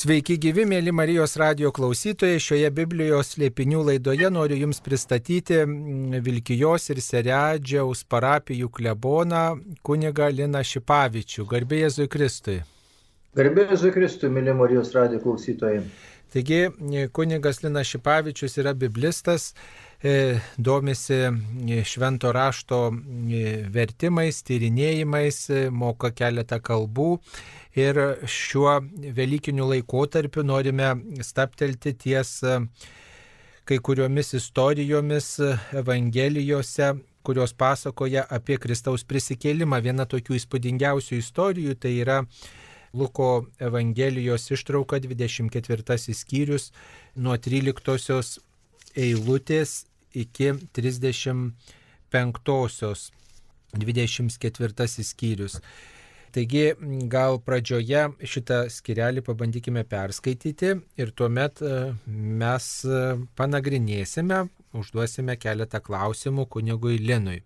Sveiki gyvi, mėly Marijos radio klausytojai. Šioje Biblijos slėpinių laidoje noriu Jums pristatyti mm, Vilkijos ir Seredžiaus parapijų kleboną kuniga Lina Šipavičių. Garbė Jėzui Kristui. Garbė Jėzui Kristui, mėly Marijos radio klausytojai. Taigi, kunigas Lina Šipavičius yra biblistas, e, domisi švento rašto vertimais, tyrinėjimais, moka keletą kalbų ir šiuo Velykiniu laikotarpiu norime staptelti ties e, kai kuriomis istorijomis Evangelijose, kurios pasakoja apie Kristaus prisikėlimą. Viena tokių įspūdingiausių istorijų tai yra Luko Evangelijos ištrauka 24 skyrius nuo 13 eilutės iki 35 24 skyrius. Taigi gal pradžioje šitą skirelį pabandykime perskaityti ir tuomet e, mes e, panagrinėsime, užduosime keletą klausimų kunigui Linui.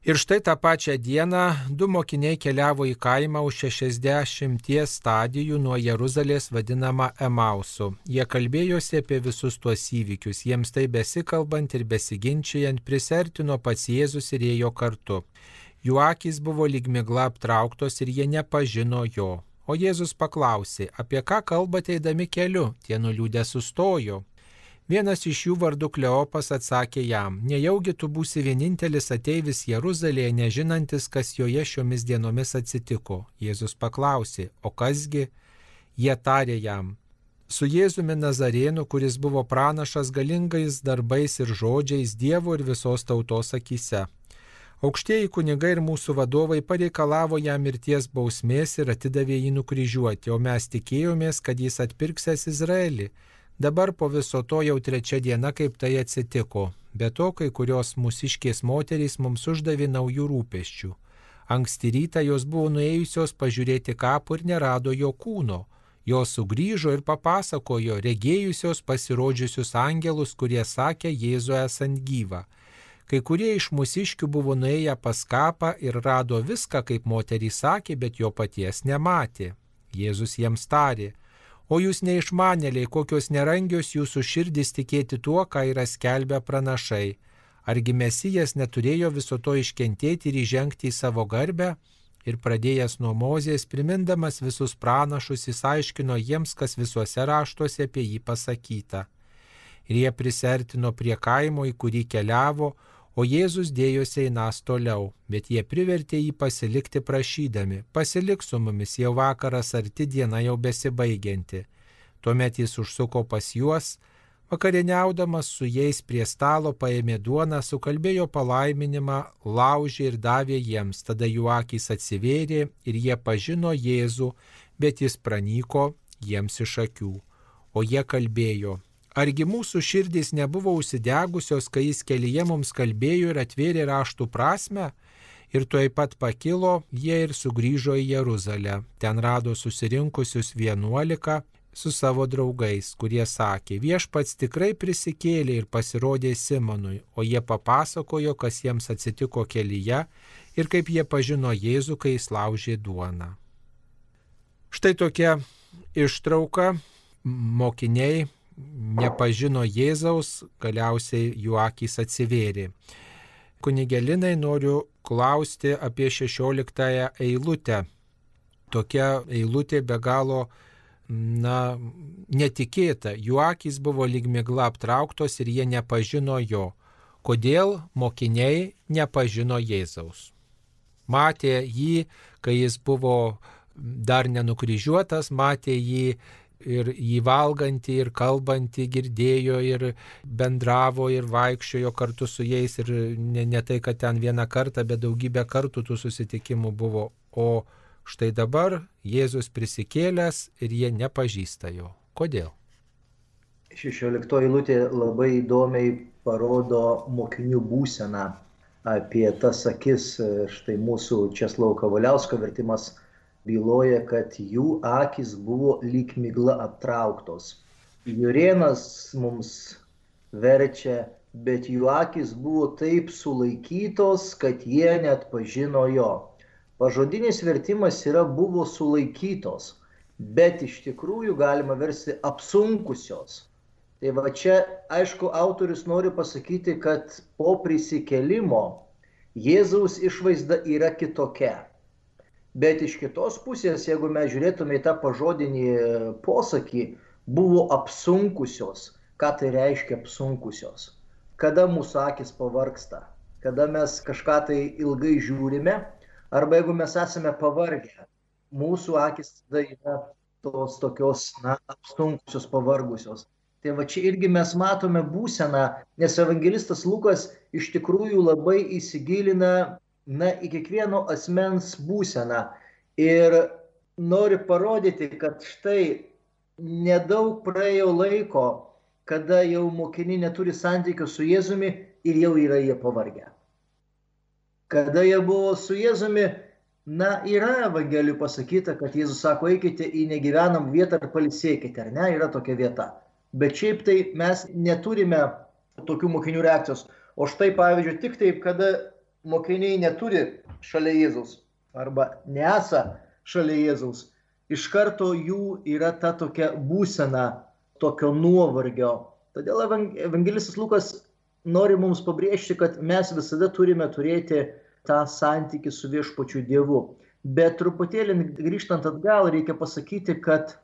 Ir štai tą pačią dieną du mokiniai keliavo į kaimą už 60 stadijų nuo Jeruzalės vadinamą Emausu. Jie kalbėjosi apie visus tuos įvykius, jiems tai besikalbant ir besiginčiant prisertino pats Jėzus ir ėjo kartu. Jų akis buvo lyg migla aptrauktos ir jie nepažino jo. O Jėzus paklausė, apie ką kalbate eidami keliu, tie nuliūdę sustojo. Vienas iš jų vardu Kleopas atsakė jam, nejaugi tu būsi vienintelis ateivis Jeruzalėje, nežinantis, kas joje šiomis dienomis atsitiko. Jėzus paklausė, o kasgi? Jie tarė jam, su Jėzumi Nazarėnu, kuris buvo pranašas galingais darbais ir žodžiais Dievo ir visos tautos akise. Aukštieji kunigai ir mūsų vadovai pareikalavo jam mirties bausmės ir atidavė jį nukryžiuoti, o mes tikėjomės, kad jis atpirksės Izraelį. Dabar po viso to jau trečia diena, kaip tai atsitiko. Be to, kai kurios mūsiškės moterys mums uždavė naujų rūpeščių. Anksti rytą jos buvo nuėjusios pažiūrėti kapų ir nerado jo kūno. Jos sugrįžo ir papasakojo regėjusios pasirodžiusius angelus, kurie sakė Jėzų esant gyvą. Kai kurie iš mūsiškių buvo nuėję pas kapą ir rado viską, kaip moterys sakė, bet jo paties nematė. Jėzus jiems tarė, o jūs neišmanėliai, kokios nerangios jūsų širdis tikėti tuo, ką yra skelbę pranašai. Argi mesijas neturėjo viso to iškentėti ir įžengti į savo garbę? Ir pradėjęs nuo mozės, primindamas visus pranašus, jis aiškino jiems, kas visuose raštuose apie jį pasakyta. Ir jie prisertino prie kaimo, į kurį keliavo, O Jėzus dėjosi einas toliau, bet jie privertė jį pasilikti prašydami, pasilik su mumis jau vakaras arti diena jau besibaigianti. Tuomet jis užsuko pas juos, vakarieniaudamas su jais prie stalo paėmė duoną, sukalbėjo palaiminimą, laužė ir davė jiems, tada jų akys atsivėrė ir jie pažino Jėzų, bet jis pranyko jiems iš akių. O jie kalbėjo, Argi mūsų širdys nebuvo užsidegusios, kai jis kelyje mums kalbėjo ir atvėrė raštų prasme? Ir tuoj pat pakilo, jie ir sugrįžo į Jeruzalę. Ten rado susirinkusius vienuolika su savo draugais, kurie sakė, viešpats tikrai prisikėlė ir pasirodė Simonui, o jie papasakojo, kas jiems atsitiko kelyje ir kaip jie pažino Jėzų, kai jis laužė duoną. Štai tokia ištrauka mokiniai nepažino Jėzaus, galiausiai jų akys atsivėrė. Kunigelinai noriu klausti apie 16 eilutę. Tokia eilutė be galo, na, netikėta. Jų akys buvo lyg migla aptrauktos ir jie nepažino jo. Kodėl mokiniai nepažino Jėzaus? Matė jį, kai jis buvo dar nenukryžiuotas, matė jį ir jį valgantį, ir kalbantį girdėjo, ir bendravo, ir vaikščiojo kartu su jais. Ir ne, ne tai, kad ten vieną kartą, bet daugybę kartų tų susitikimų buvo. O štai dabar Jėzus prisikėlęs ir jie nepažįsta jo. Kodėl? 16 eilutė labai įdomiai parodo mokinių būseną apie tas akis. Štai mūsų Česlau Kavaliausko vertimas byloja, kad jų akis buvo lyg migla aptrauktos. Jurienas mums verčia, bet jų akis buvo taip sulaikytos, kad jie net pažino jo. Pažodinis vertimas yra buvo sulaikytos. bet iš tikrųjų galima versti apsunkusios. Tai va čia, aišku, autorius nori pasakyti, kad po prisikelimo Jėzaus išvaizda yra kitokia. Bet iš kitos pusės, jeigu mes žiūrėtume į tą pažodinį posakį, buvo apsunkusios. Ką tai reiškia apsunkusios? Kada mūsų akis pavarksta, kada mes kažką tai ilgai žiūrime, arba jeigu mes esame pavargę, mūsų akis tada yra tos tokios, na, apsunkusios, pavargusios. Tai va čia irgi mes matome būseną, nes evangelistas Lukas iš tikrųjų labai įsigilina na, į kiekvieno asmens būseną ir nori parodyti, kad štai nedaug praėjo laiko, kada jau mokiniai neturi santykių su Jėzumi ir jau yra jie pavargę. Kada jie buvo su Jėzumi, na, yra Evangelijų pasakyta, kad Jėzus sako, eikite į negyvenam vietą ir palisėkite, ar ne, yra tokia vieta. Bet šiaip tai mes neturime tokių mokinių reakcijos. O štai pavyzdžiui, tik taip, kada mokiniai neturi šalia Jėzaus arba nesa šalia Jėzaus, iš karto jų yra ta tokia būsena tokio nuovargio. Todėl evangelistas Lukas nori mums pabrėžti, kad mes visada turime turėti tą santykį su viešpačiu Dievu. Bet truputėlį grįžtant atgal, reikia pasakyti, kad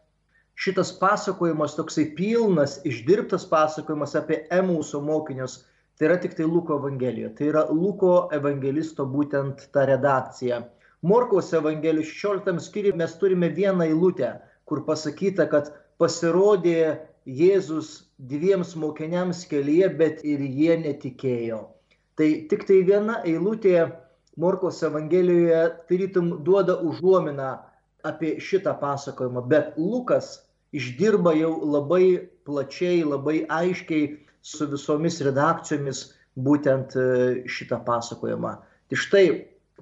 šitas pasakojimas toksai pilnas, išdirbtas pasakojimas apie Emauso mokinius, tai yra tik tai Luko Evangelija. Tai yra Luko evangelisto būtent ta redakcija. Morkaus Evangelijos 16 skyriui mes turime vieną eilutę, kur pasakyta, kad pasirodė Jėzus dviems mokiniams kelyje, bet ir jie netikėjo. Tai tik tai viena eilutė Morkos Evangelijoje tarytum duoda užuominą apie šitą pasakojimą, bet Lukas išdirba jau labai plačiai, labai aiškiai su visomis redakcijomis būtent e, šitą pasakojimą. Tai štai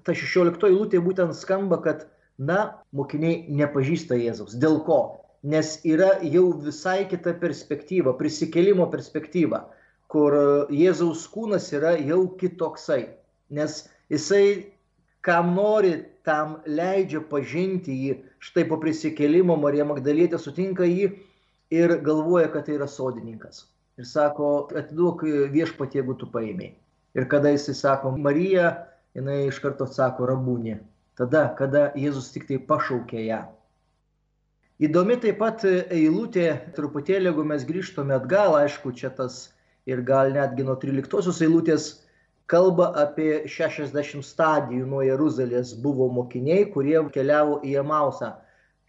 ta 16 eilutė būtent skamba, kad, na, mokiniai nepažįsta Jėzaus. Dėl ko? Nes yra jau visai kita perspektyva, prisikelimo perspektyva, kur e, Jėzaus kūnas yra jau kitoksai. Nes jisai, kam nori, tam leidžia pažinti jį. Štai po prisikėlimo Marija Magdalietė sutinka jį ir galvoja, kad tai yra sodininkas. Ir sako, atiduok viešpatie, jeigu tu paėmė. Ir kada jisai sako Marija, jinai iš karto atsako rabūnė. Tada, kada Jėzus tik tai pašaukė ją. Įdomi taip pat eilutė, truputėlį, jeigu mes grįžtume atgal, aišku, čia tas ir gal netgi nuo 13 eilutės kalba apie 60 stadijų nuo Jeruzalės buvo mokiniai, kurie keliavo į Emausą.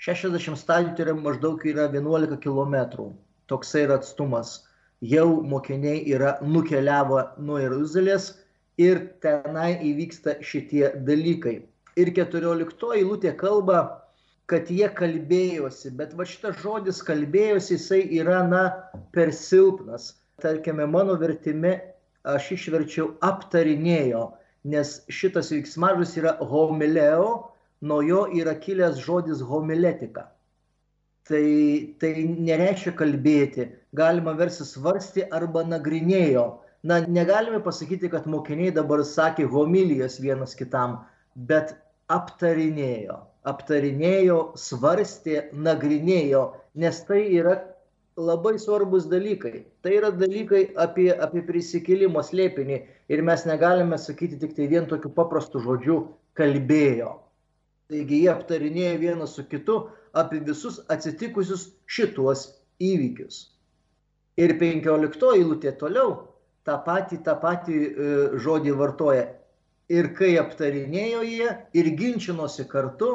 60 stadijų tai yra maždaug yra 11 km. Toksai yra atstumas. Jau mokiniai yra nukeliavo nuo Jeruzalės ir tenai įvyksta šitie dalykai. Ir 14 eilutė kalba, kad jie kalbėjosi, bet va šitas žodis kalbėjosi, jisai yra, na, per silpnas. Tarkime, mano vertime aš išverčiau aptarinėjo, nes šitas veiksmažodis yra homileo, nuo jo yra kilęs žodis homiletika. Tai, tai nereiškia kalbėti, galima versti svarsti arba nagrinėjo. Na, negalime pasakyti, kad mokiniai dabar sakė homilijas vienas kitam, bet aptarinėjo, aptarinėjo, svarstė, nagrinėjo, nes tai yra labai svarbus dalykai. Tai yra dalykai apie, apie prisikėlimo slėpinį ir mes negalime sakyti tik tai vien tokiu paprastu žodžiu kalbėjo. Taigi jie aptarinėjo vienas su kitu apie visus atsitikusius šituos įvykius. Ir penkioliktoji eilutė toliau tą patį, tą patį e, žodį vartoja. Ir kai aptarinėjo jie ir ginčinosi kartu,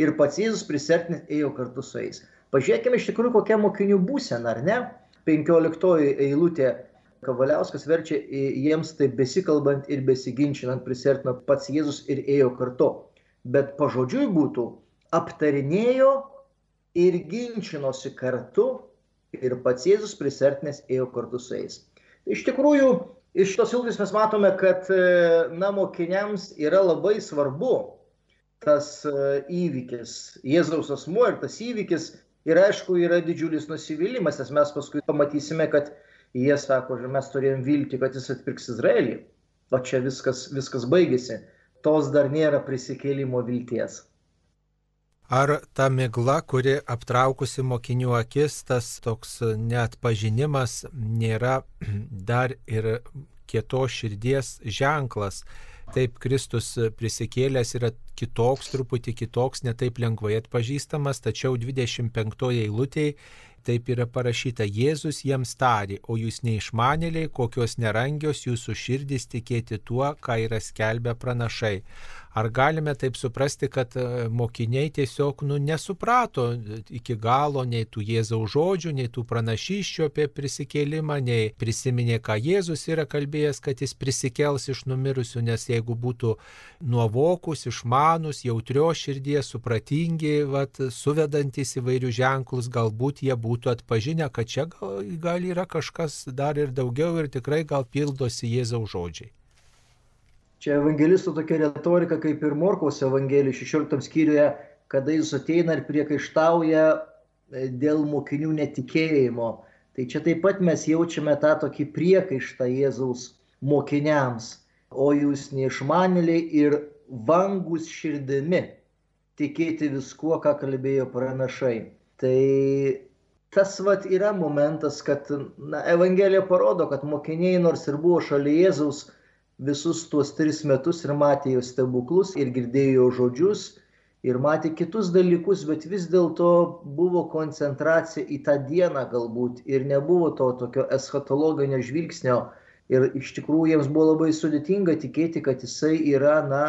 ir pats Jėzus prisertinės ėjo kartu su jais. Pažiūrėkime iš tikrųjų, kokia mokinių būsena, ar ne? 15 eilutė Kavaliauskas verčia jiems taip besikalbant ir besiginčinant prisertino pats Jėzus ir ėjo kartu. Bet pažodžiui būtų aptarinėjo ir ginčinosi kartu ir pats Jėzus prisertinės ėjo kartu su jais. Iš tikrųjų, iš tos eilutės mes matome, kad na, mokiniams yra labai svarbu tas įvykis, Jėzaus asmuo ir tas įvykis Ir aišku, yra didžiulis nusivylimas, nes mes paskui pamatysime, kad jie sako, že mes turėjom vilti, kad jis atpirks Izraelį. O čia viskas, viskas baigėsi. Tos dar nėra prisikėlimo vilties. Ar ta migla, kuri aptraukusi mokinių akis, tas toks net pažinimas nėra dar ir kietos širdies ženklas. Taip, Kristus prisikėlęs yra kitoks, truputį kitoks, netaip lengvai atpažįstamas, tačiau 25 eilutėje taip yra parašyta, Jėzus jiems tarė, o jūs neišmanėliai, kokios nerangios jūsų širdys tikėti tuo, ką yra skelbę pranašai. Ar galime taip suprasti, kad e, mokiniai tiesiog nu, nesuprato iki galo nei tų Jėzaus žodžių, nei tų pranašyščių apie prisikėlimą, nei prisiminė, ką Jėzus yra kalbėjęs, kad jis prisikels iš numirusių, nes jeigu būtų nuovokus, išmanus, jautrio širdies, supratingi, vat, suvedantis įvairius ženklus, galbūt jie būtų atpažinę, kad čia gal, gal yra kažkas dar ir daugiau ir tikrai gal pildosi Jėzaus žodžiai. Čia evangelistų tokia retorika kaip ir Morkaus evangelijų 16 skyriuje, kada jis ateina ir priekaištauja e, dėl mokinių netikėjimo. Tai čia taip pat mes jaučiame tą tokį priekaištą Jėzaus mokiniams. O jūs neišmanėliai ir vangus širdimi tikėti viskuo, ką kalbėjo pranašai. Tai tas vat yra momentas, kad na, Evangelija parodo, kad mokiniai nors ir buvo šalia Jėzaus, visus tuos tris metus ir matė jo stebuklus ir girdėjo jo žodžius ir matė kitus dalykus, bet vis dėlto buvo koncentracija į tą dieną galbūt ir nebuvo to tokio eschatologinio žvilgsnio. Ir iš tikrųjų jiems buvo labai sudėtinga tikėti, kad jisai yra, na,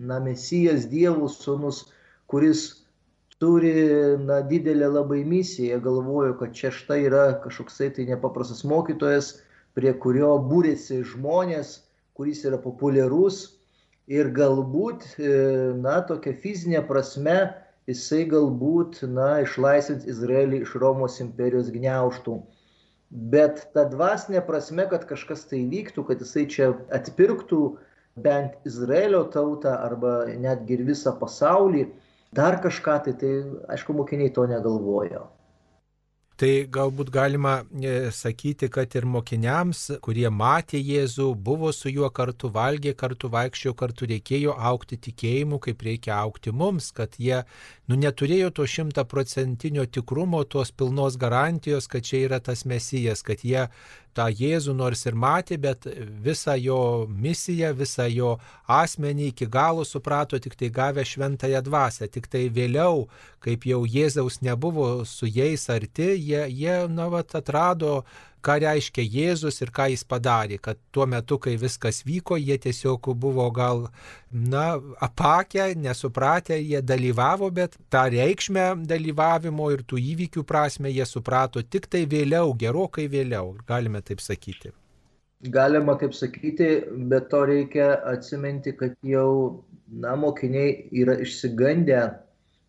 na mesijas Dievo sūnus, kuris turi na, didelę labai misiją, galvoju, kad čia štai yra kažkoksai tai nepaprastas mokytojas, prie kurio būrėsi žmonės, kuris yra populiarus ir galbūt, e, na, tokia fizinė prasme, jisai galbūt, na, išlaisvins Izraelį iš Romos imperijos gniauštų. Bet ta dvasinė prasme, kad kažkas tai vyktų, kad jisai čia atpirktų bent Izraelio tautą arba netgi ir visą pasaulį, dar kažką tai, tai aišku, mokiniai to negalvojo. Tai galbūt galima e, sakyti, kad ir mokiniams, kurie matė Jėzų, buvo su juo kartu, valgė kartu, vaikščiojo kartu, reikėjo aukti tikėjimu, kaip reikia aukti mums, kad jie nu, neturėjo to šimtaprocentinio tikrumo, tos pilnos garantijos, kad čia yra tas mesijas, kad jie tą Jėzų nors ir matė, bet visą jo misiją, visą jo asmenį iki galo suprato tik tai gavę šventąją dvasę. Tik tai vėliau, kaip jau Jėzaus nebuvo su jais arti, jie, jie na, vat, atrado ką reiškia Jėzus ir ką jis padarė, kad tuo metu, kai viskas vyko, jie tiesiog buvo gal, na, apakę, nesupratę, jie dalyvavo, bet tą reikšmę dalyvavimo ir tų įvykių prasme jie suprato tik tai vėliau, gerokai vėliau, galime taip sakyti. Galima taip sakyti, bet to reikia atsiminti, kad jau, na, mokiniai yra išsigandę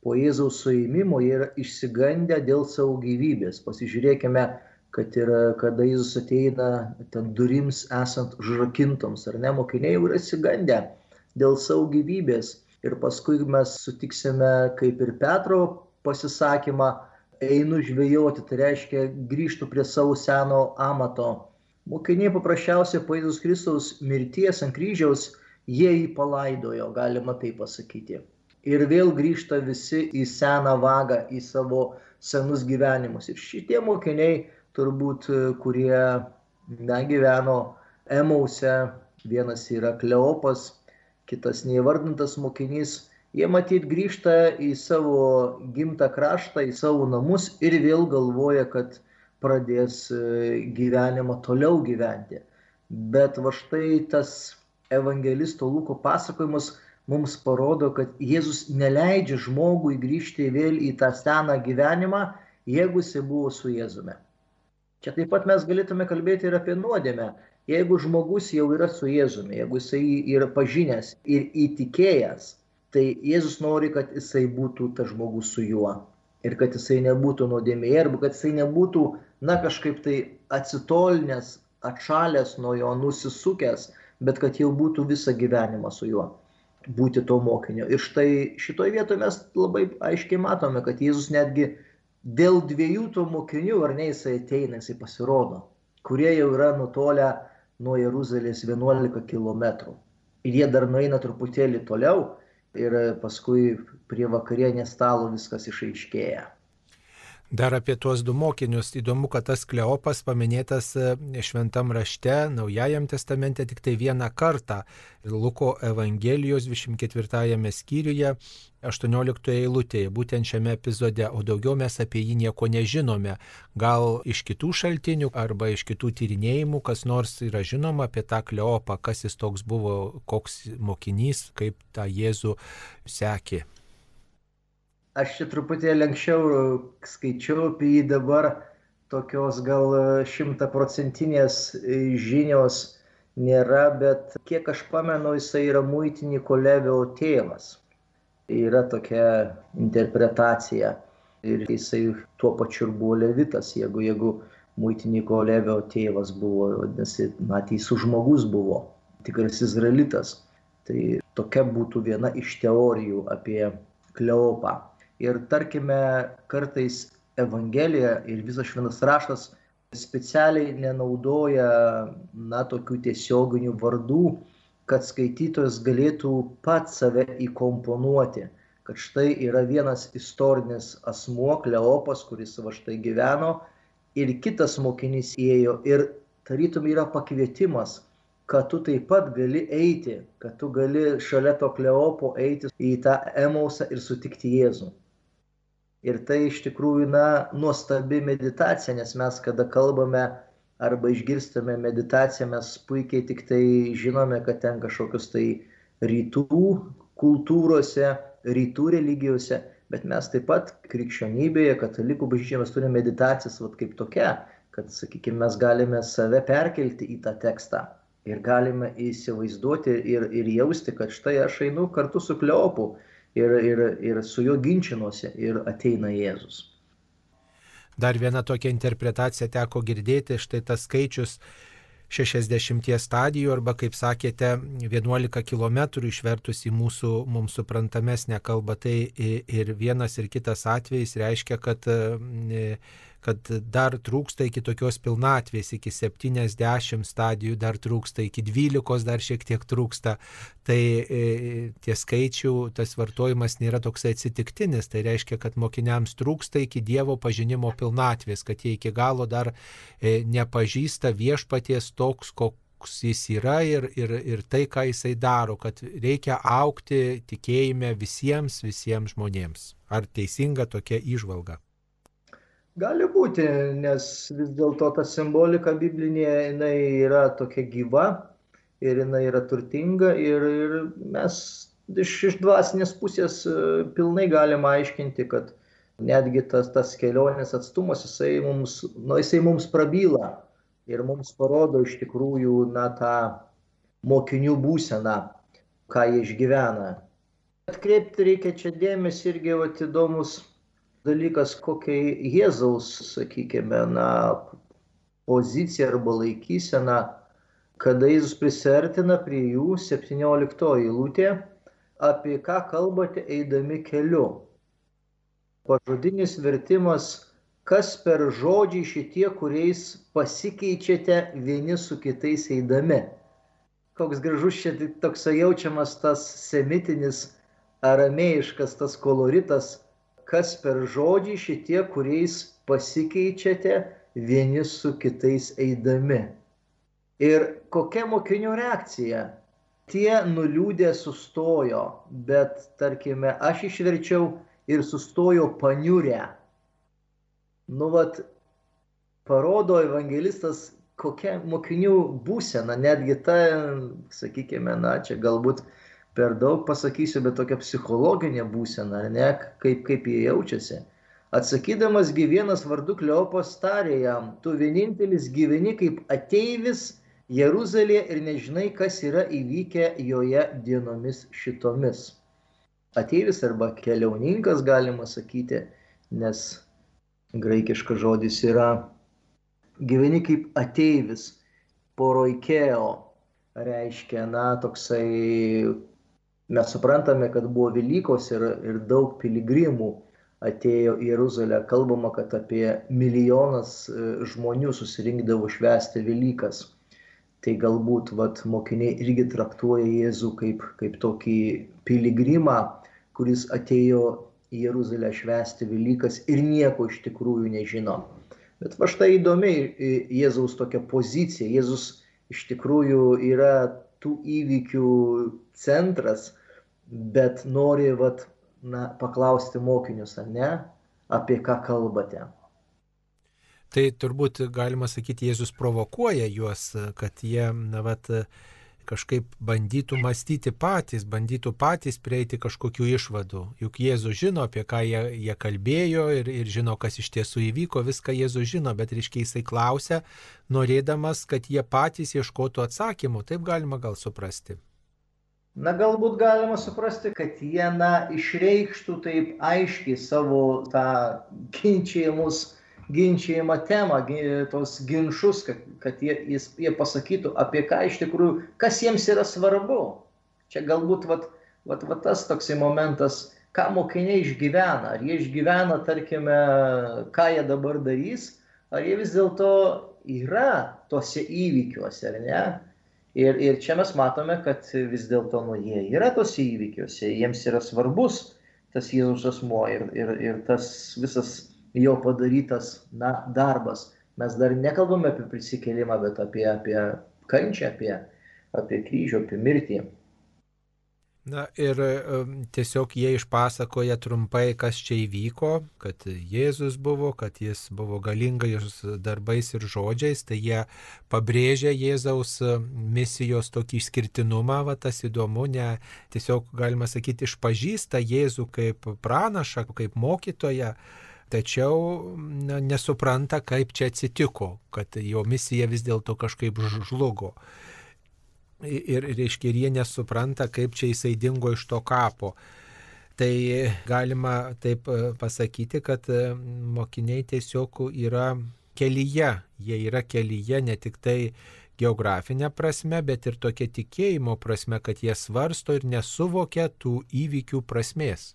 po Jėzaus suėmimo, jie yra išsigandę dėl savo gyvybės. Pasižiūrėkime, kad ir kada Jėzus ateina ten durims esant užrakintoms, ar ne, mokiniai jau yra įsigandę dėl savo gyvybės. Ir paskui mes sutiksime kaip ir Petro pasisakymą, einu žvejoti, tai reiškia grįžtų prie savo seno amato. Mokiniai paprasčiausiai po Jėzus Kristaus mirties ant kryžiaus jie jį palaidojo, galima tai pasakyti. Ir vėl grįžta visi į seną vagą, į savo senus gyvenimus. Ir šitie mokiniai turbūt, e, kurie na, gyveno Emause, vienas yra Kleopas, kitas neįvardintas mokinys, jie matyt grįžta į savo gimtą kraštą, į savo namus ir vėl galvoja, kad pradės e, gyvenimą toliau gyventi. Bet va štai tas evangelisto Luko pasakojimas mums parodo, kad Jėzus neleidžia žmogui grįžti vėl į tą seną gyvenimą, jeigu jisai buvo su Jėzume. Čia taip pat mes galėtume kalbėti ir apie nuodėmę. Jeigu žmogus jau yra su Jėzumi, jeigu jisai yra pažinęs ir įtikėjęs, tai Jėzus nori, kad jisai būtų tas žmogus su juo. Ir kad jisai nebūtų nuodėmėje, arba kad jisai nebūtų, na, kažkaip tai atsitolinęs, atšalęs nuo jo, nusisukęs, bet kad jau būtų visą gyvenimą su juo būti to mokinio. Ir štai šitoje vietoje mes labai aiškiai matome, kad Jėzus netgi dėl dviejų tų mokinių, ar ne jisai ateina, jisai pasirodo, kurie jau yra nutolę nuo Jeruzalės 11 km. Ir jie dar nueina truputėlį toliau ir paskui prie vakarienės stalo viskas išaiškėja. Dar apie tuos du mokinius. Įdomu, kad tas Kleopas paminėtas e, šventam rašte, Naujajam testamente tik tai vieną kartą. Luko Evangelijos 24 skyriuje 18 eilutėje, būtent šiame epizode, o daugiau mes apie jį nieko nežinome. Gal iš kitų šaltinių arba iš kitų tyrinėjimų, kas nors yra žinoma apie tą Kleopą, kas jis toks buvo, koks mokinys, kaip tą Jėzų sekė. Aš čia truputėlį anksčiau skaičiau apie jį dabar tokios gal šimtaprocentinės žinios nėra, bet kiek aš pamenu, jisai yra muitiniko Levio tėvas. Yra tokia interpretacija. Ir jisai tuo pačiu ir buvo levitas, jeigu, jeigu muitiniko Levio tėvas buvo, vadinasi, na, teisų žmogus buvo, tikras izraelitas. Tai tokia būtų viena iš teorijų apie Kleopą. Ir tarkime, kartais Evangelija ir visas šventas raštas specialiai nenaudoja, na, tokių tiesioginių vardų, kad skaitytojas galėtų pats save įkomponuoti, kad štai yra vienas istorinis asmuo, Kleopas, kuris va štai gyveno, ir kitas mokinys įėjo ir tarytum yra pakvietimas, kad tu taip pat gali eiti, kad tu gali šalia to Kleopo eiti į tą Emausą ir sutikti Jėzų. Ir tai iš tikrųjų, na, nuostabi meditacija, nes mes, kada kalbame arba išgirstame meditaciją, mes puikiai tik tai žinome, kad ten kažkokius tai rytų kultūrose, rytų religijose, bet mes taip pat krikščionybėje, katalikų bažnyčioje mes turime meditacijas vat, kaip tokia, kad, sakykime, mes galime save perkelti į tą tekstą ir galime įsivaizduoti ir, ir jausti, kad štai aš einu kartu su Kleopu ir, ir, ir su juo ginčinuosi ir ateina Jėzus. Dar viena tokia interpretacija teko girdėti, štai tas skaičius 60 stadijų arba, kaip sakėte, 11 km išvertus į mūsų mums suprantamesnę kalbą. Tai ir vienas ir kitas atvejis reiškia, kad kad dar trūksta iki tokios pilnatvės, iki 70 stadijų dar trūksta, iki 12 dar šiek tiek trūksta. Tai e, tie skaičių, tas vartojimas nėra toks atsitiktinis, tai reiškia, kad mokiniams trūksta iki Dievo pažinimo pilnatvės, kad jie iki galo dar e, nepažįsta viešpaties toks, koks jis yra ir, ir, ir tai, ką jisai daro, kad reikia aukti tikėjime visiems, visiems žmonėms. Ar teisinga tokia išvalga? Gali būti, nes vis dėlto ta simbolika biblinė, jinai yra tokia gyva ir jinai yra turtinga ir, ir mes iš, iš dvasinės pusės e, pilnai galime aiškinti, kad netgi tas, tas kelionės atstumas, jisai mums, nu, jisai mums prabyla ir mums parodo iš tikrųjų, na, tą mokinių būseną, ką jie išgyvena. Atkreipti reikia čia dėmesį irgi, va, įdomus dalykas, kokia Jėzaus, sakykime, na, pozicija arba laikysena, kada Jėzus prisertina prie jų 17 eilutė, apie ką kalbate eidami keliu. Pažodinis vertimas, kas per žodžiai šitie, kuriais pasikeičiate vieni su kitais eidami. Koks gražus čia toks jaučiamas tas semitinis, aramėjiškas tas koloritas kas per žodžiai šitie, kuriais pasikeičiate vieni su kitais eidami. Ir kokia mokinių reakcija? Tie nuliūdė sustojo, bet tarkime, aš išverčiau ir sustojo paniurę. Nu, vat, parodo evangelistas, kokia mokinių būsena, netgi ta, sakykime, na, čia galbūt per daug pasakysiu, bet tokia psichologinė būsena, ne, kaip, kaip jie jaučiasi. Atsakydamas gyvienas vardu Kleopas tarė jam, tu vienintelis gyveni kaip ateivis Jeruzalėje ir nežinai, kas yra įvykę joje dienomis šitomis. Ateivis arba keliauninkas galima sakyti, nes graikiškas žodis yra gyveni kaip ateivis, poroikeo, reiškia, na, toksai mes suprantame, kad buvo Velykos ir, ir daug piligrimų atėjo į Jeruzalę. Kalbama, kad apie milijonas e, žmonių susirinkdavo švęsti Velykas. tai galbūt vat, mokiniai irgi traktuoja Jėzų kaip, kaip tokį piligrimą, kuris atėjo į Jeruzalę švęsti Velykas ir nieko iš tikrųjų nežino. Bet va štai įdomi Jėzaus tokia pozicija. Jėzus iš tikrųjų yra tų įvykių centras, bet nori vat, na, paklausti mokinius, ar ne, apie ką kalbate. Tai turbūt galima sakyti, Jėzus provokuoja juos, kad jie, na, vat, kažkaip bandytų mąstyti patys, bandytų patys prieiti kažkokių išvadų. Juk Jėzus žino, apie ką jie, jie kalbėjo ir, ir žino, kas iš tiesų įvyko, viską Jėzus žino, bet reiškia jisai klausia, norėdamas, kad jie patys ieškotų atsakymų. Taip galima gal suprasti. Na galbūt galima suprasti, kad jie, na, išreikštų taip aiškiai savo tą ginčiamus ginčiamą temą, tos ginčius, kad, kad jie, jis, jie pasakytų, apie ką iš tikrųjų, kas jiems yra svarbu. Čia galbūt vat, vat, vat tas toksai momentas, ką mokiniai išgyvena. Ar jie išgyvena, tarkime, ką jie dabar darys, ar jie vis dėlto yra tuose įvykiuose, ar ne? Ir, ir čia mes matome, kad vis dėlto nu, jie yra tuose įvykiuose, jiems yra svarbus tas Jėzus asmo ir, ir, ir tas visas jo padarytas na, darbas. Mes dar nekalbame apie prisikėlimą, bet apie, apie kančią, apie, apie kryžių, apie mirtį. Na ir tiesiog jie išpasakoja trumpai, kas čia įvyko, kad Jėzus buvo, kad jis buvo galingas darbais ir žodžiais, tai jie pabrėžia Jėzaus misijos tokį išskirtinumą, va tas įdomu, ne tiesiog galima sakyti, išpažįsta Jėzų kaip pranašą, kaip mokytoją tačiau na, nesupranta, kaip čia atsitiko, kad jo misija vis dėlto kažkaip žlugo. Ir, reiškia, ir jie nesupranta, kaip čia jisai dingo iš to kapo. Tai galima taip e, pasakyti, kad e, mokiniai tiesiog yra kelyje, jie yra kelyje ne tik tai geografinė prasme, bet ir tokia tikėjimo prasme, kad jie svarsto ir nesuvokia tų įvykių prasmės.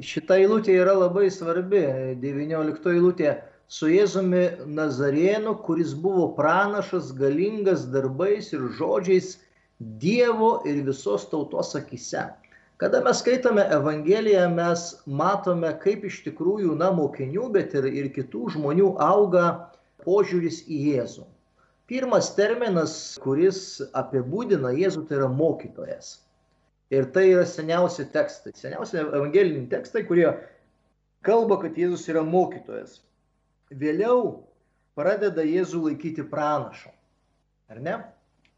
Šita eilutė yra labai svarbi. 19 eilutė su Jėzumi Nazarėnu, kuris buvo pranašas, galingas darbais ir žodžiais Dievo ir visos tautos akise. Kada mes skaitome Evangeliją, mes matome, kaip iš tikrųjų, na, mokinių, bet ir, ir kitų žmonių auga požiūris į Jėzų. Pirmas terminas, kuris apibūdina Jėzų, tai yra mokytojas. Ir tai yra seniausi tekstai, seniausi evangeliniai tekstai, kurie kalba, kad Jėzus yra mokytojas. Vėliau pradeda Jėzų laikyti pranašą. Ar ne?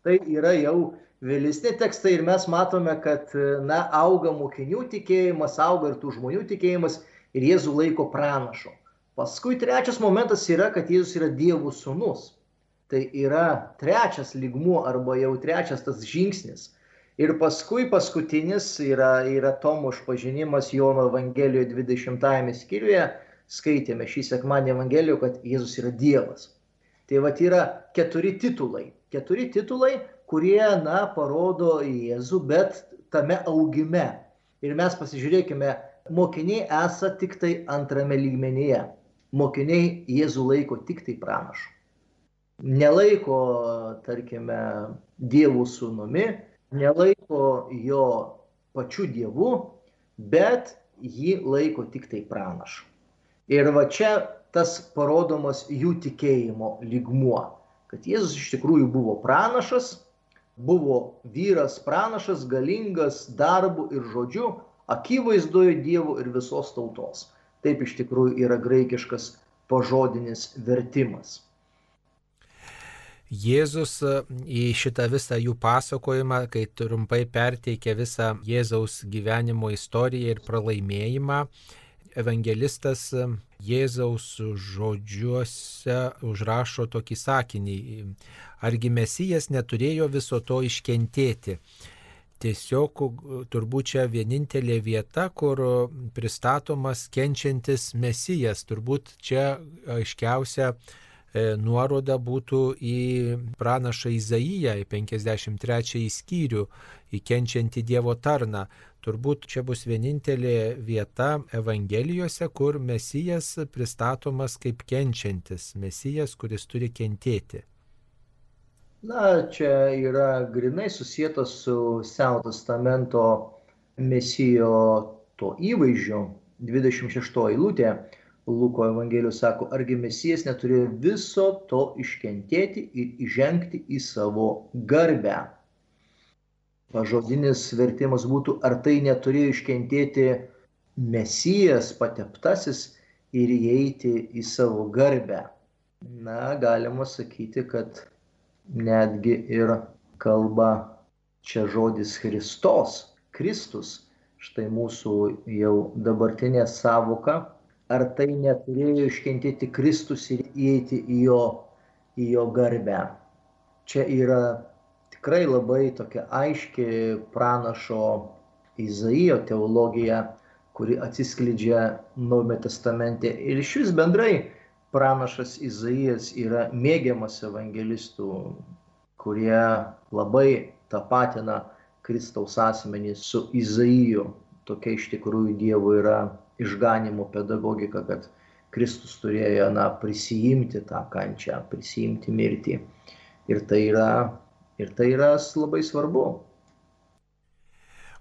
Tai yra jau vėlesni tekstai ir mes matome, kad na, auga mokinių tikėjimas, auga ir tų žmonių tikėjimas ir Jėzų laiko pranašo. Paskui trečias momentas yra, kad Jėzus yra Dievo sūnus. Tai yra trečias lygmuo arba jau trečias tas žingsnis Ir paskui paskutinis yra, yra Tomo išpažinimas Jono Evangelijoje 20 skyriuje. Skaitėme šį sekmanį Evangelijoje, kad Jėzus yra Dievas. Tai va yra keturi titulai. Keturi titulai, kurie, na, parodo Jėzų, bet tame augime. Ir mes pasižiūrėkime, mokiniai esą tik tai antrame lygmenyje. Mokiniai Jėzų laiko tik tai pranašu. Nelaiko, tarkime, Dievų sūnumi, nelaiko jo pačiu Dievu, bet jį laiko tik tai pranašu. Ir va čia tas parodomas jų tikėjimo lygmuo, kad Jėzus iš tikrųjų buvo pranašas, buvo vyras pranašas, galingas darbu ir žodžiu, akivaizdoje Dievo ir visos tautos. Taip iš tikrųjų yra graikiškas pažodinis vertimas. Jėzus e, į šitą visą jų pasakojimą, kai trumpai perteikia visą Jėzaus gyvenimo istoriją ir pralaimėjimą, evangelistas Jėzaus žodžiuose užrašo tokį sakinį, argi mesijas neturėjo viso to iškentėti. Tiesiog turbūt čia vienintelė vieta, kur pristatomas kenčiantis mesijas, turbūt čia aiškiausia E, nuoroda būtų į pranašą Izaiją, į 53 skyrių, į kenčiantį Dievo tarną. Turbūt čia bus vienintelė vieta Evangelijose, kur Mesijas pristatomas kaip kenčiantis, Mesijas, kuris turi kentėti. Na, čia yra grinai susijęs su Seno testamento mesijo to įvaizdžiu. 26 eilutė Luko Evangelijos sako, argi mesijas neturėjo viso to iškentėti ir įžengti į savo garbę. Pažodinis vertimas būtų, ar tai neturėjo iškentėti mesijas pateptasis ir įeiti į savo garbę. Na, galima sakyti, kad netgi ir kalba čia žodis Kristos, Kristus, štai mūsų jau dabartinė savoka, ar tai neturėjo iškentėti Kristus ir įeiti į jo, į jo garbę. Čia yra tikrai labai tokia aiški pranašo Izaijo teologija, kuri atsiskleidžia Naujame testamente. Ir iš vis bendrai pranašas Izaijas yra mėgiamas evangelistų, kurie labai tapatina Kristaus asmenį su Izaiju. Tokia iš tikrųjų Dievo yra išganimo pedagogika, kad Kristus turėjo na, prisijimti tą kančią, prisijimti mirtį. Ir tai yra, ir tai yra labai svarbu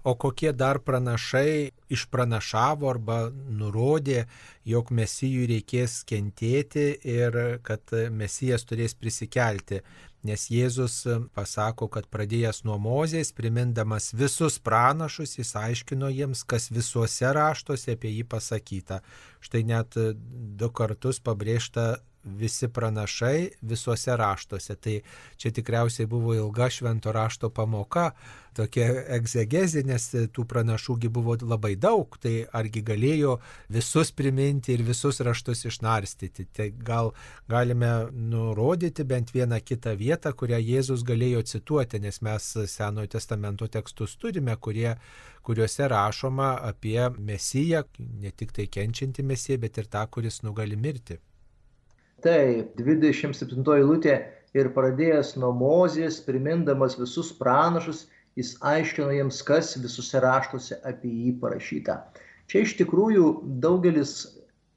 o kokie dar pranašai išpranašavo arba nurodė, jog mesijui reikės kentėti ir kad mesijas turės prisikelti. Nes Jėzus pasako, kad pradėjęs nuo mozės, primindamas visus pranašus, jis aiškino jiems, kas visuose raštuose apie jį pasakyta. Štai net du kartus pabrėžta visi pranašai visuose raštuose. Tai čia tikriausiai buvo ilga švento rašto pamoka, tokia egzegezė, nes tų pranašųgi buvo labai daug, tai argi galėjo visus priminti ir visus raštus išnarstyti. Tai gal galime nurodyti bent vieną kitą vietą, kurią Jėzus galėjo cituoti, nes mes Senojo testamento tekstus turime, kurie, kuriuose rašoma apie Mesiją, ne tik tai kenčiantį Mesiją, bet ir tą, kuris nugali mirti. Taip, 27 eilutė ir pradėjęs nuo mozės, primindamas visus pranašus, jis aiškino jiems, kas visuose raštuose apie jį parašyta. Čia iš tikrųjų daugelis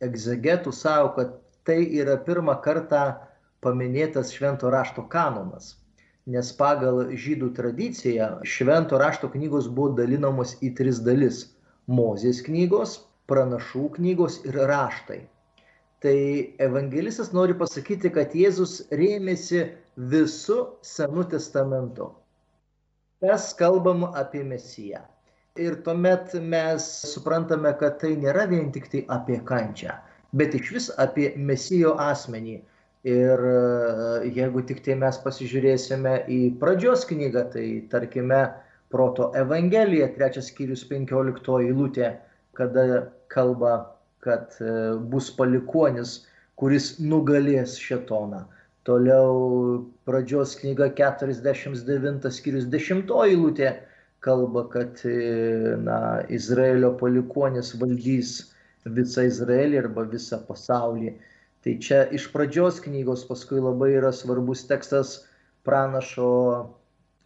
egzegetų savo, kad tai yra pirmą kartą paminėtas švento rašto kanonas. Nes pagal žydų tradiciją švento rašto knygos buvo dalinamos į tris dalis - Mozės knygos, pranašų knygos ir raštai. Tai evangelistas nori pasakyti, kad Jėzus rėmėsi visų Senų testamentų. Mes kalbam apie Mesiją. Ir tuomet mes suprantame, kad tai nėra vien tik tai apie kančią, bet iš vis apie Mesijo asmenį. Ir e, jeigu tik tai mes pasižiūrėsime į pradžios knygą, tai tarkime, Proto Evangelija, trečias skyrius, penkioliktoji eilutė, kada kalba kad e, bus palikonis, kuris nugalės šetoną. Toliau pradžios knyga 49 skyrius 10 eilutė kalba, kad e, na, Izraelio palikonis valdys visą Izraelį arba visą pasaulį. Tai čia iš pradžios knygos paskui labai yra svarbus tekstas pranašo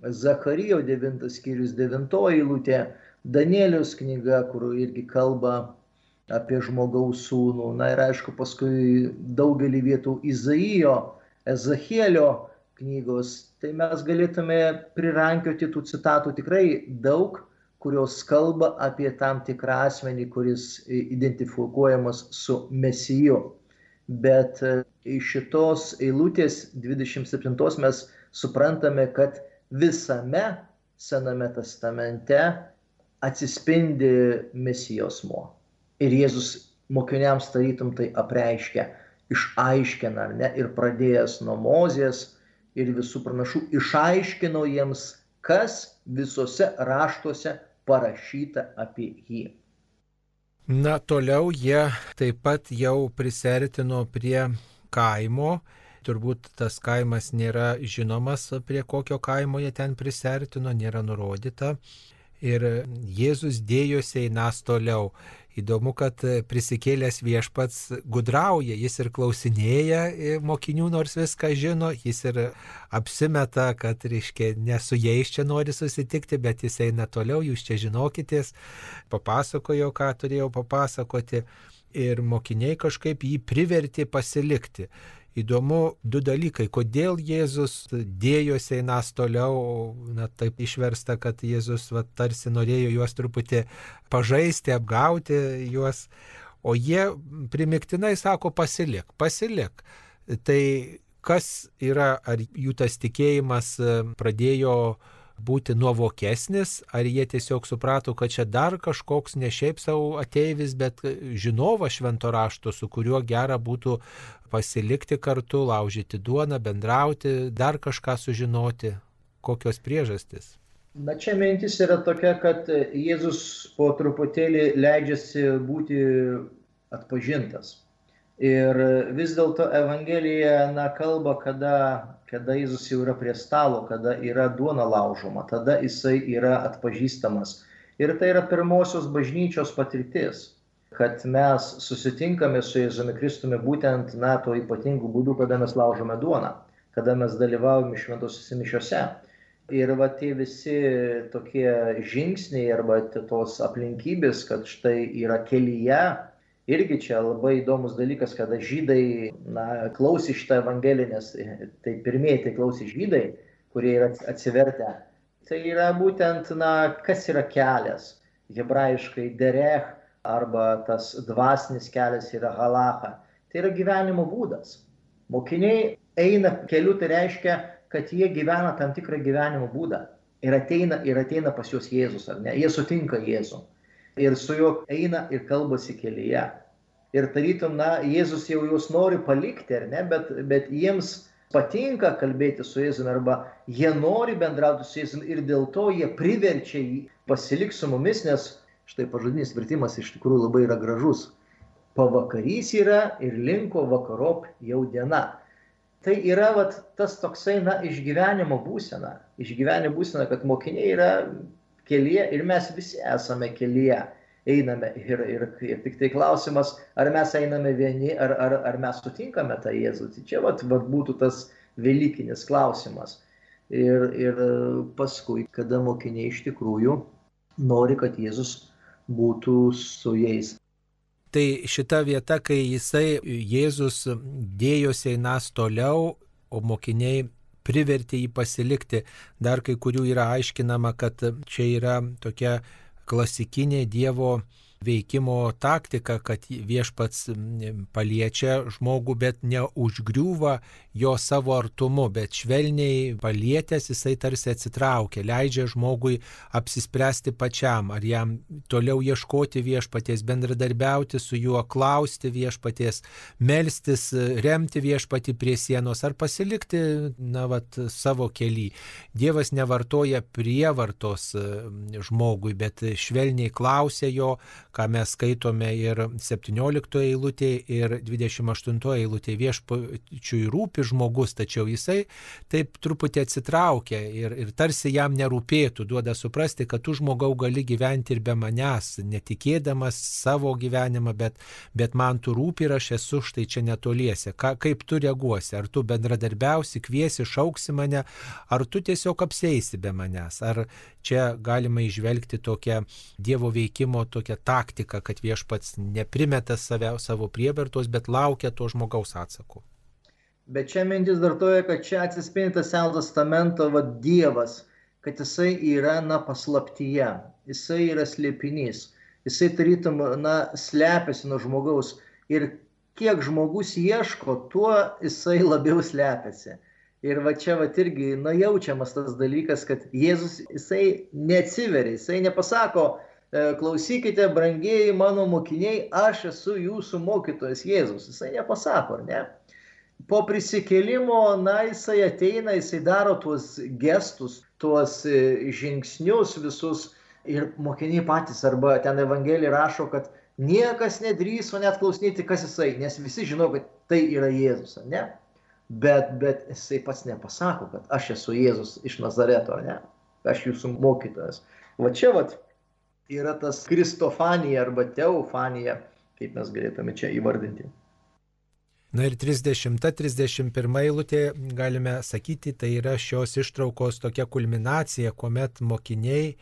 Zacharijo 9 skyrius 9 eilutė, Danielius knyga, kur irgi kalba apie žmogaus sūnų. Na ir aišku, paskui daugelį vietų Izaijo, Ezachielio knygos. Tai mes galėtume prirankioti tų citatų tikrai daug, kurios kalba apie tam tikrą asmenį, kuris identifikuojamas su Mesiju. Bet e, iš šitos eilutės 27 mes suprantame, kad visame Sename testamente atsispindi Mesijos mo. Ir Jėzus mokiniams tarytum tai apreiškia, išaiškina, ar ne, ir pradėjęs nuo Mozės ir visų pranašų, išaiškino jiems, kas visose raštuose parašyta apie jį. Na, toliau jie taip pat jau prisertino prie kaimo. Turbūt tas kaimas nėra žinomas, prie kokio kaimo jie ten prisertino, nėra nurodyta. Ir Jėzus dėjosi einas toliau. Įdomu, kad prisikėlęs viešpats gudrauja, jis ir klausinėja mokinių, nors viską žino, jis ir apsimeta, kad, reiškia, ne su jais čia nori susitikti, bet jis eina toliau, jūs čia žinokitės, papasakojo, ką turėjau papasakoti ir mokiniai kažkaip jį privertė pasilikti. Įdomu du dalykai. Kodėl Jėzus dėjosi einas toliau, na taip išversta, kad Jėzus va, tarsi norėjo juos truputį pažaisti, apgauti juos, o jie primiktinai sako pasilik, pasilik. Tai kas yra, ar jų tas tikėjimas pradėjo būti nuovokesnis, ar jie tiesiog suprato, kad čia dar kažkoks ne šiaip savo ateivis, bet žinovas švento rašto, su kuriuo gera būtų pasilikti kartu, laužyti duoną, bendrauti, dar kažką sužinoti, kokios priežastis. Na čia mintis yra tokia, kad Jėzus po truputėlį leidžiasi būti atpažintas. Ir vis dėlto Evangelija na, kalba, kada kada Jėzus jau yra prie stalo, kada yra duona laužoma, tada jisai yra atpažįstamas. Ir tai yra pirmosios bažnyčios patirtis, kad mes susitinkame su Jėzumi Kristumi būtent, na, to ypatingų būdų, kada mes laužome duoną, kada mes dalyvaujame šventosiuose mišiuose. Ir va tie visi tokie žingsniai arba tos aplinkybės, kad štai yra kelyje irgi čia labai įdomus dalykas, kada žydai na, klausė šitą evangeliją, nes tai pirmieji tai klausė žydai, kurie yra atsivertę. Tai yra būtent, na, kas yra kelias. Hebrajiškai derech arba tas dvasinis kelias yra halacha. Tai yra gyvenimo būdas. Mokiniai eina keliu, tai reiškia, kad jie gyvena tam tikrą gyvenimo būdą. Ir ateina, ir ateina pas juos Jėzus, ar ne? Jie sutinka Jėzų ir su juo eina ir kalbasi kelyje. Ir tarytum, na, Jėzus jau juos nori palikti, ar ne, bet, bet jiems patinka kalbėti su Jėzumi arba jie nori bendrauti su Jėzumi ir dėl to jie priverčia jį pasilikti su mumis, nes štai pažodinis vertimas iš tikrųjų labai yra gražus. Pavakarys yra ir linko vakarop jau diena. Tai yra vat, tas toksai, na, išgyvenimo būsena. Išgyvenimo būsena, kad mokiniai yra kelyje ir mes visi esame kelyje. Einame ir, ir, ir tik tai klausimas, ar mes einame vieni, ar, ar, ar mes sutinkame tą Jėzų. Tai čia vat, vat būtų tas Velykinis klausimas. Ir, ir paskui, kada mokiniai iš tikrųjų nori, kad Jėzus būtų su jais. Tai šita vieta, kai jisai, Jėzus dėjosi einas toliau, o mokiniai privertė jį pasilikti. Dar kai kurių yra aiškinama, kad čia yra tokia klasikinė Dievo veikimo taktika, kad viešpats paliečia žmogų, bet neužgriūva jo savo artumu, bet švelniai palietęs jisai tarsi atsitraukia, leidžia žmogui apsispręsti pačiam, ar jam toliau ieškoti viešpaties, bendradarbiauti su juo, klausti viešpaties, melstis, remti viešpatį prie sienos ar pasilikti, na, vat, savo kelią. Dievas nevartoja prievartos žmogui, bet švelniai klausia jo, ką mes skaitome ir 17 eilutėje, ir 28 eilutėje viešpačiui rūpi žmogus, tačiau jisai taip truputį atsitraukia ir, ir tarsi jam nerūpėtų, duoda suprasti, kad tu žmogau gali gyventi ir be manęs, netikėdamas savo gyvenimą, bet, bet man tu rūpi ir aš esu štai čia netoliese. Ka, kaip tu reaguosi? Ar tu bendradarbiausi, kviesi, šauksi mane, ar tu tiesiog apseisi be manęs? Ar čia galima išvelgti tokią Dievo veikimo tokią taktiką, kad viešpats neprimeta save, savo prievartos, bet laukia to žmogaus atsako. Bet čia mintis dar toje, kad čia atsispindi tas Seno testamento vad Dievas, kad jisai yra, na, paslaptyje, jisai yra slėpinys, jisai tarytum, na, slepiasi nuo žmogaus ir kiek žmogus ieško, tuo jisai labiau slepiasi. Ir va čia va irgi, na, jaučiamas tas dalykas, kad Jėzus, jisai neatsiveria, jisai nepasako, klausykite, brangieji mano mokiniai, aš esu jūsų mokytojas Jėzus. Jisai nepasako, ar ne? Po prisikėlimo, na, jisai ateina, jisai daro tuos gestus, tuos e, žingsnius visus ir mokiniai patys, arba ten Evangelija rašo, kad niekas nedrįso net klausinėti, kas jisai, nes visi žino, kad tai yra Jėzus, ar ne? bet, bet jisai pats nepasako, kad aš esu Jėzus iš Nazareto, ne? Aš jūsų mokytojas. Va čia vat yra tas kristofanija arba teofanija, kaip mes galėtume čia įvardinti. Na ir 30-31 eilutė, galime sakyti, tai yra šios ištraukos tokia kulminacija, kuomet mokiniai,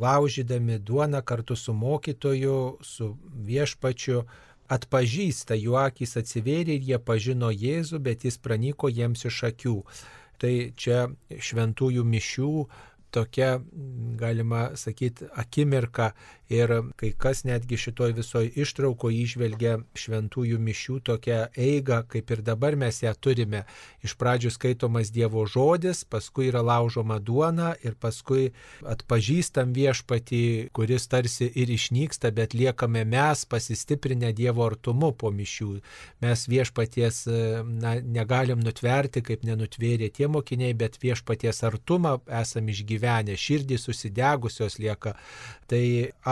laužydami duoną kartu su mokytoju, su viešpačiu, atpažįsta, jų akis atsivėrė ir jie pažino Jėzų, bet jis pranyko jiems iš akių. Tai čia šventųjų mišių tokia, galima sakyti, akimirka ir kai kas netgi šitoj visoje ištraukoje išvelgia šventųjų mišių tokią eigą, kaip ir dabar mes ją turime. Iš pradžių skaitomas Dievo žodis, paskui yra laužoma duona ir paskui atpažįstam viešpatį, kuris tarsi ir išnyksta, bet liekame mes pasistiprinę Dievo artumu po mišių. Mes viešpaties na, negalim nutverti, kaip nenutvėrė tie mokiniai, bet viešpaties artumą esam išgyvenę, širdys susidegusios lieka. Tai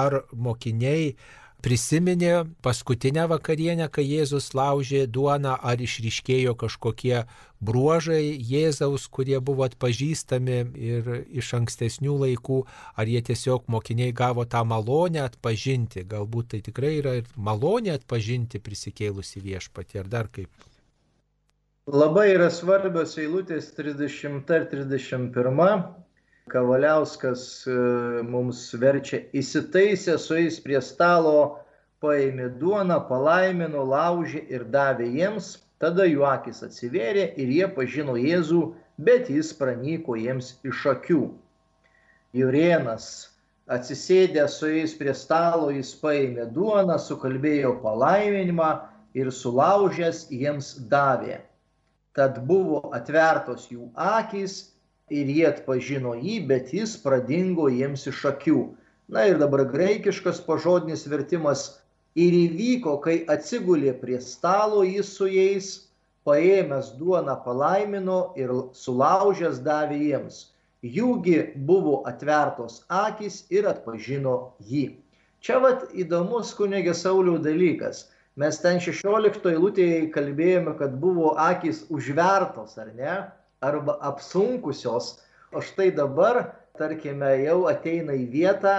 ar mokiniai prisiminė paskutinę vakarienę, kai Jėzus laužė duoną, ar išryškėjo kažkokie bruožai Jėzaus, kurie buvo atpažįstami ir iš ankstesnių laikų, ar jie tiesiog mokiniai gavo tą malonę atpažinti, galbūt tai tikrai yra ir malonė atpažinti prisikėlusi viešpatį, ar dar kaip. Labai yra svarbios eilutės 30 ir 31 Kavaliauskas e, mums verčia įsitaisę su jais prie stalo, paėmė duoną, palaimino, laužė ir davė jiems, tada jų akis atsivėrė ir jie pažino Jėzų, bet jis pranyko jiems iš akių. Jurienas atsisėdė su jais prie stalo, jis paėmė duoną, sukalbėjo palaiminimą ir sulaužęs jiems davė. Tad buvo atvertos jų akis ir jie atpažino jį, bet jis pradingo jiems iš akių. Na ir dabar graikiškas pažodinis vertimas ir įvyko, kai atsigulė prie stalo jis su jais, paėmęs duoną palaimino ir sulaužęs davė jiems. Jūgi buvo atvertos akis ir atpažino jį. Čia vat įdomus kunigė Saulių dalykas. Mes ten 16 eilutėje kalbėjome, kad buvo akis užvertos, ar ne? Arba apsunkusios, o štai dabar, tarkime, jau ateina į vietą,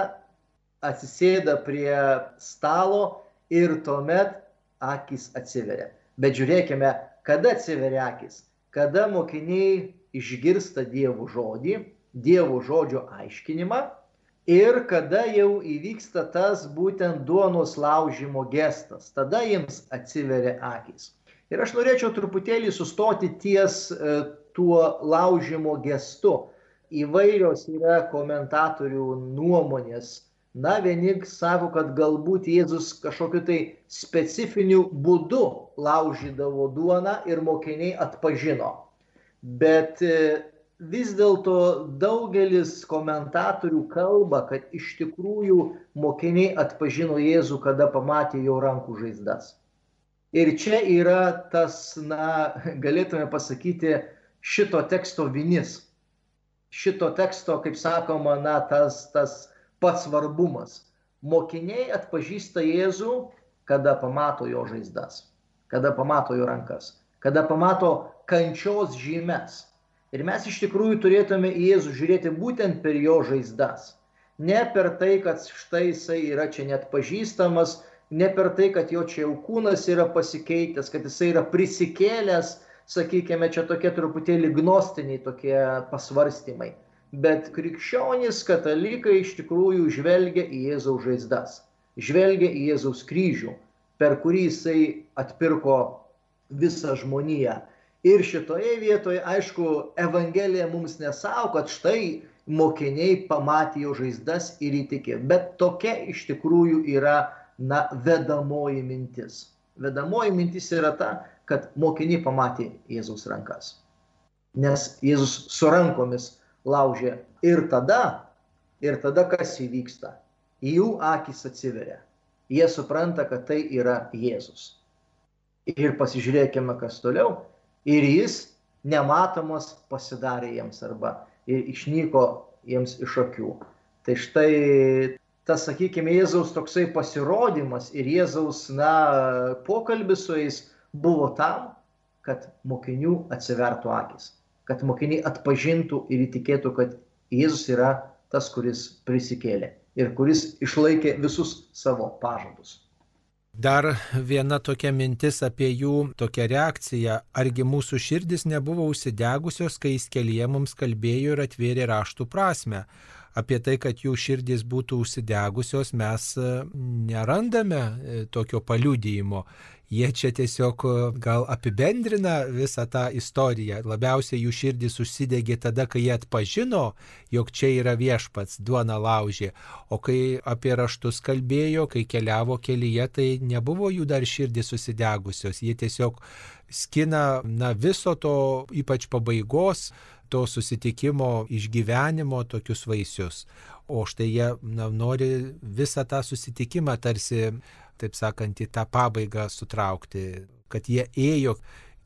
atsisėda prie stalo ir tuomet akis atsiveria. Bet žiūrėkime, kada atsiveria akis, kada mokiniai išgirsta Dievo žodį, Dievo žodžio aiškinimą ir kada jau įvyksta tas būtent duonos laužimo gestas, tada jiems atsiveria akis. Ir aš norėčiau truputėlį sustoti ties e, tuo laužimo gestu. Įvairios yra komentatorių nuomonės. Na, vieni sako, kad galbūt Jėzus kažkokiu tai specifiniu būdu laužydavo duoną ir mokiniai atpažino. Bet e, vis dėlto daugelis komentatorių kalba, kad iš tikrųjų mokiniai atpažino Jėzų, kada pamatė jo rankų žaizdas. Ir čia yra tas, na, galėtume pasakyti, šito teksto vinis. Šito teksto, kaip sakoma, na, tas, tas pats svarbumas. Mokiniai atpažįsta Jėzų, kada pamato jo žaizdas, kada pamato jo rankas, kada pamato kančios žymes. Ir mes iš tikrųjų turėtume į Jėzų žiūrėti būtent per jo žaizdas. Ne per tai, kad štai jisai yra čia net pažįstamas, ne per tai, kad jo čia jau kūnas yra pasikeitęs, kad jisai yra prisikėlęs sakykime, čia tokie truputėlį gnostiniai tokie pasvarstymai. Bet krikščionys, katalikai iš tikrųjų žvelgia į Jėzaus žaizdas, žvelgia į Jėzaus kryžių, per kurį jisai atpirko visą žmoniją. Ir šitoje vietoje, aišku, Evangelija mums nesako, kad štai mokiniai pamatė jo žaizdas ir įtikė. Bet tokia iš tikrųjų yra, na, vedamoji mintis. Vedamoji mintis yra ta, kad mokiniai pamatė Jėzaus rankas. Nes Jėzus su rankomis laužė ir tada, ir tada kas įvyksta. Jų akis atsiveria. Jie supranta, kad tai yra Jėzus. Ir pasižiūrėkime, kas toliau. Ir jis nematomas pasidarė jiems arba išnyko jiems iš akių. Tai štai tas, sakykime, Jėzaus toksai pasirodymas ir Jėzaus, na, pokalbis su jais buvo tam, kad mokinių atsivertų akis, kad mokiniai atpažintų ir įtikėtų, kad Jėzus yra tas, kuris prisikėlė ir kuris išlaikė visus savo pažadus. Dar viena tokia mintis apie jų tokią reakciją. Argi mūsų širdis nebuvo užsidegusios, kai jis kelyje mums kalbėjo ir atvėrė raštų prasme? apie tai, kad jų širdys būtų užsidegusios, mes e, nerandame e, tokio paliudyjimo. Jie čia tiesiog e, gal apibendrina visą tą istoriją. Labiausiai jų širdys užsidegė tada, kai jie atpažino, jog čia yra viešpats, duona laužė. O kai apie raštus kalbėjo, kai keliavo kelyje, tai nebuvo jų dar širdys susidegusios. Jie tiesiog skina na, viso to, ypač pabaigos, to susitikimo išgyvenimo tokius vaisius. O štai jie na, nori visą tą susitikimą tarsi, taip sakant, į tą pabaigą sutraukti, kad jie ėjo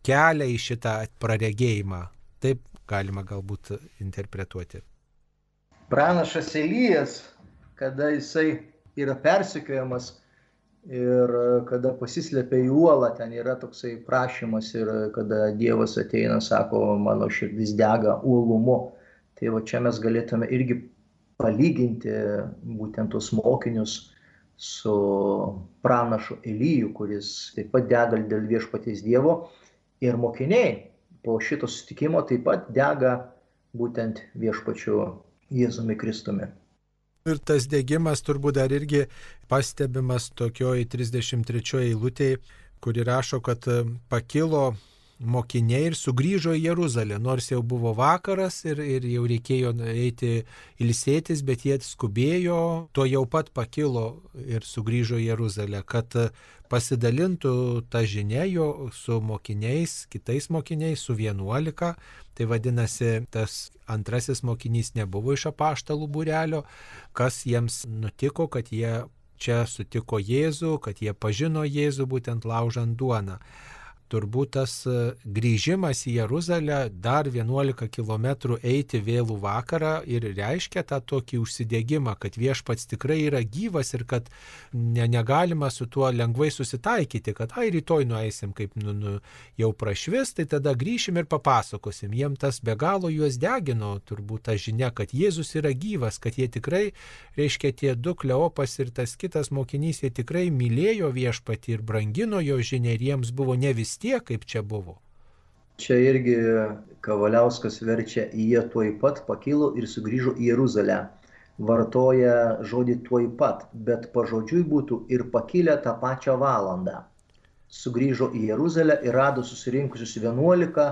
kelią į šitą praregėjimą. Taip galima galbūt interpretuoti. Pranašas Elijas, kada jisai yra persikiojamas, Ir kada pasislėpia į uolą, ten yra toksai prašymas ir kada Dievas ateina, sako, mano širdis dega uolumu. Tai va čia mes galėtume irgi palyginti būtent tos mokinius su pranašu Elyju, kuris taip pat dega dėl viešpaties Dievo. Ir mokiniai po šito sustikimo taip pat dega būtent viešpačiu Jėzumi Kristumi. Ir tas dėgymas turbūt dar irgi pastebimas tokioj 33 eilutėje, kuri rašo, kad pakilo mokiniai ir sugrįžo į Jeruzalę, nors jau buvo vakaras ir, ir jau reikėjo eiti ilsėtis, bet jie skubėjo, to jau pat pakilo ir sugrįžo į Jeruzalę, kad pasidalintų tą žinią jo su mokiniais, kitais mokiniais, su vienuolika. Tai vadinasi, tas antrasis mokinys nebuvo iš apaštalų būrelio, kas jiems nutiko, kad jie čia sutiko Jėzų, kad jie pažino Jėzų būtent laužant duoną turbūt tas e, grįžimas į Jeruzalę dar 11 km eiti vėlų vakarą ir reiškia tą tokį užsidėgymą, kad viešpats tikrai yra gyvas ir kad ne, negalima su tuo lengvai susitaikyti, kad ai rytoj nueisim kaip nu, nu, jau prašvis, tai tada grįšim ir papasakosim. Jiem tas be galo juos degino, turbūt ta žinia, kad Jėzus yra gyvas, kad jie tikrai, reiškia tie du Kleopas ir tas kitas mokinys, jie tikrai mylėjo viešpatį ir brangino jo žinę ir jiems buvo ne vis tiek, kaip čia buvo. Čia irgi Kavaliauskas verčia, jie tuoj pat pakilo ir sugrįžo į Jeruzalę. Vartoja žodį tuoj pat, bet pažodžiui būtų ir pakilę tą pačią valandą. Sugrįžo į Jeruzalę ir rado susirinkusius vienuolika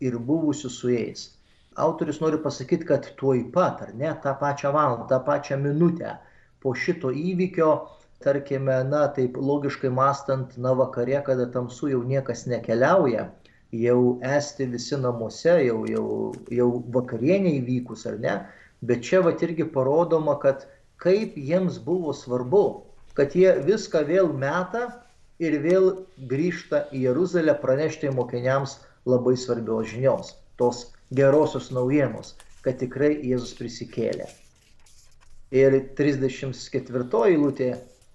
ir buvusius su jais. Autorius nori pasakyti, kad tuoj pat, ar ne, tą pačią valandą, tą pačią minutę po šito įvykio tarkime, na, taip logiškai mastant, na, vakare, kada tamsu jau niekas nekeliauja, jau esti visi namuose, jau, jau, jau vakarienė įvykus ar ne, bet čia va irgi parodoma, kad kaip jiems buvo svarbu, kad jie viską vėl meta ir vėl grįžta į Jeruzalę pranešti mokiniams labai svarbios žinios, tos gerosios naujienos, kad tikrai Jėzus prisikėlė. Ir 34 eilutė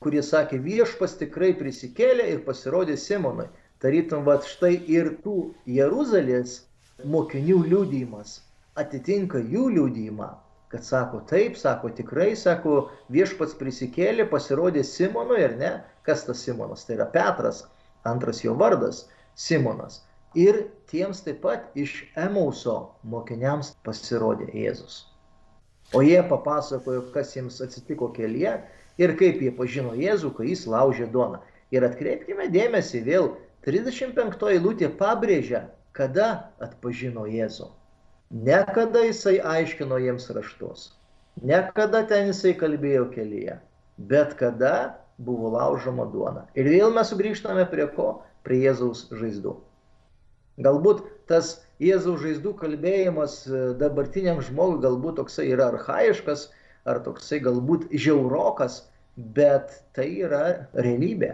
kurie sakė, viešpas tikrai prisikėlė ir pasirodė Simonui. Tarytum, va štai ir tų Jeruzalės mokinių liūdėjimas atitinka jų liūdėjimą, kad sako, taip, sako, tikrai, sako, viešpats prisikėlė, pasirodė Simonui, ar ne? Kas tas Simonas? Tai yra Petras, antras jo vardas - Simonas. Ir tiems taip pat iš Emauso mokiniams pasirodė Jėzus. O jie papasakojo, kas jiems atsitiko kelyje ir kaip jie pažino Jėzų, kai jis laužė duoną. Ir atkreipkime dėmesį vėl, 35 eilutė pabrėžia, kada atpažino Jėzų. Ne kada jisai aiškino jiems raštus, ne kada ten jisai kalbėjo kelyje, bet kada buvo laužoma duona. Ir vėl mes sugrįžtame prie ko? Prie Jėzaus žaizdų. Galbūt tas Jėzaus žaizdų kalbėjimas e, dabartiniam žmogui galbūt toksai yra arhaiškas, ar toksai galbūt žiaurokas, bet tai yra realybė.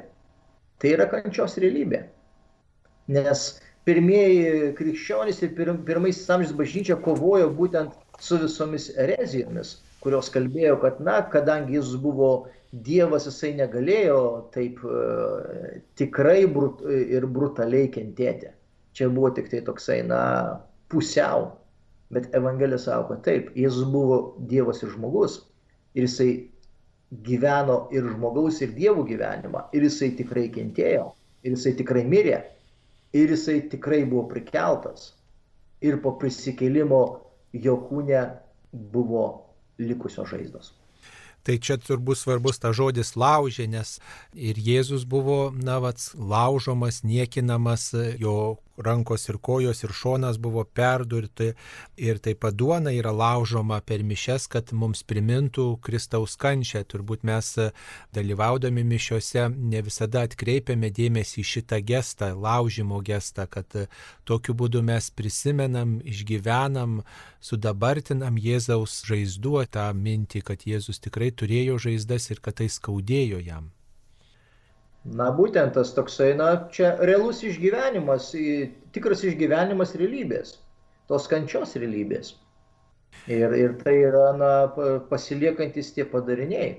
Tai yra kančios realybė. Nes pirmieji krikščionys ir pir, pirmaisiais amžiais bažnyčia kovojo būtent su visomis erezijomis, kurios kalbėjo, kad, na, kadangi jis buvo Dievas, jisai negalėjo taip uh, tikrai brut, ir brutaliai kentėti. Čia buvo tik tai toksai, na, pusiau Bet Evangelija sako, taip, Jėzus buvo Dievas ir žmogus. Ir jisai gyveno ir žmogaus, ir dievų gyvenimą. Ir jisai tikrai kentėjo. Ir jisai tikrai mirė. Ir jisai tikrai buvo prikeltas. Ir po prisikėlimo jo kūne buvo likusios žaizdos. Tai čia turbūt svarbus ta žodis laužė, nes ir Jėzus buvo, na, vats, laužomas, niekinamas, jo rankos ir kojos ir šonas buvo perdurti ir taip pat duona yra laužoma per mišes, kad mums primintų Kristaus kančią. Turbūt mes dalyvaudami mišiuose ne visada atkreipiame dėmesį į šitą gestą, laužimo gestą, kad tokiu būdu mes prisimenam, išgyvenam, sudabartinam Jėzaus žaizduotą mintį, kad Jėzus tikrai turėjo žaizdas ir kad tai skaudėjo jam. Na būtent tas toksai, na čia realus išgyvenimas, tikras išgyvenimas realybės, tos kančios realybės. Ir, ir tai yra na, pasiliekantis tie padariniai.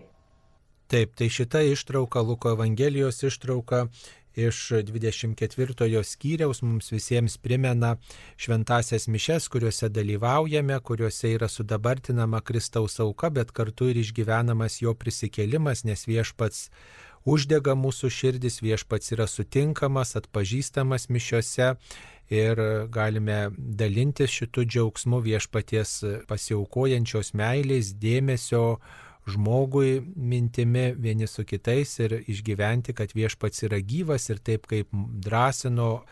Taip, tai šita ištrauka, Luko Evangelijos ištrauka iš 24 skyriaus mums visiems primena šventasias mišes, kuriuose dalyvaujame, kuriuose yra sudabartinama Kristaus auka, bet kartu ir išgyvenamas jo prisikėlimas, nes viešpats uždega mūsų širdis, viešpats yra sutinkamas, atpažįstamas mišiose ir galime dalintis šitų džiaugsmų viešpaties pasiaukojančios meilės, dėmesio žmogui mintimi vieni su kitais ir išgyventi, kad viešpats yra gyvas ir taip kaip drąsino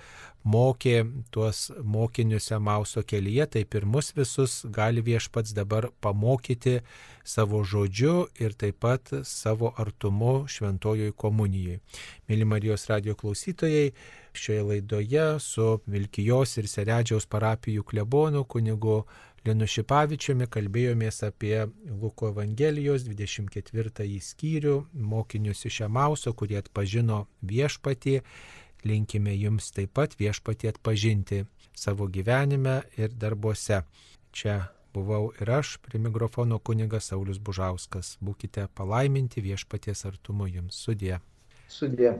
mokė tuos mokinius Emauso kelyje, taip ir mus visus gali viešpats dabar pamokyti savo žodžiu ir taip pat savo artumu šventojoj komunijai. Mėly Marijos radio klausytojai, šioje laidoje su Vilkijos ir Seredžiaus parapijų klebonu kunigu Linu Šipavičiumi kalbėjomės apie Luko Evangelijos 24 skyrių, mokinius iš Emauso, kurie atpažino viešpatį linkime jums taip pat viešpatį atpažinti savo gyvenime ir darbuose. Čia buvau ir aš, prie mikrofono kunigas Saulis Bužauskas. Būkite palaiminti viešpaties artumu jums. Sudė. Sudė.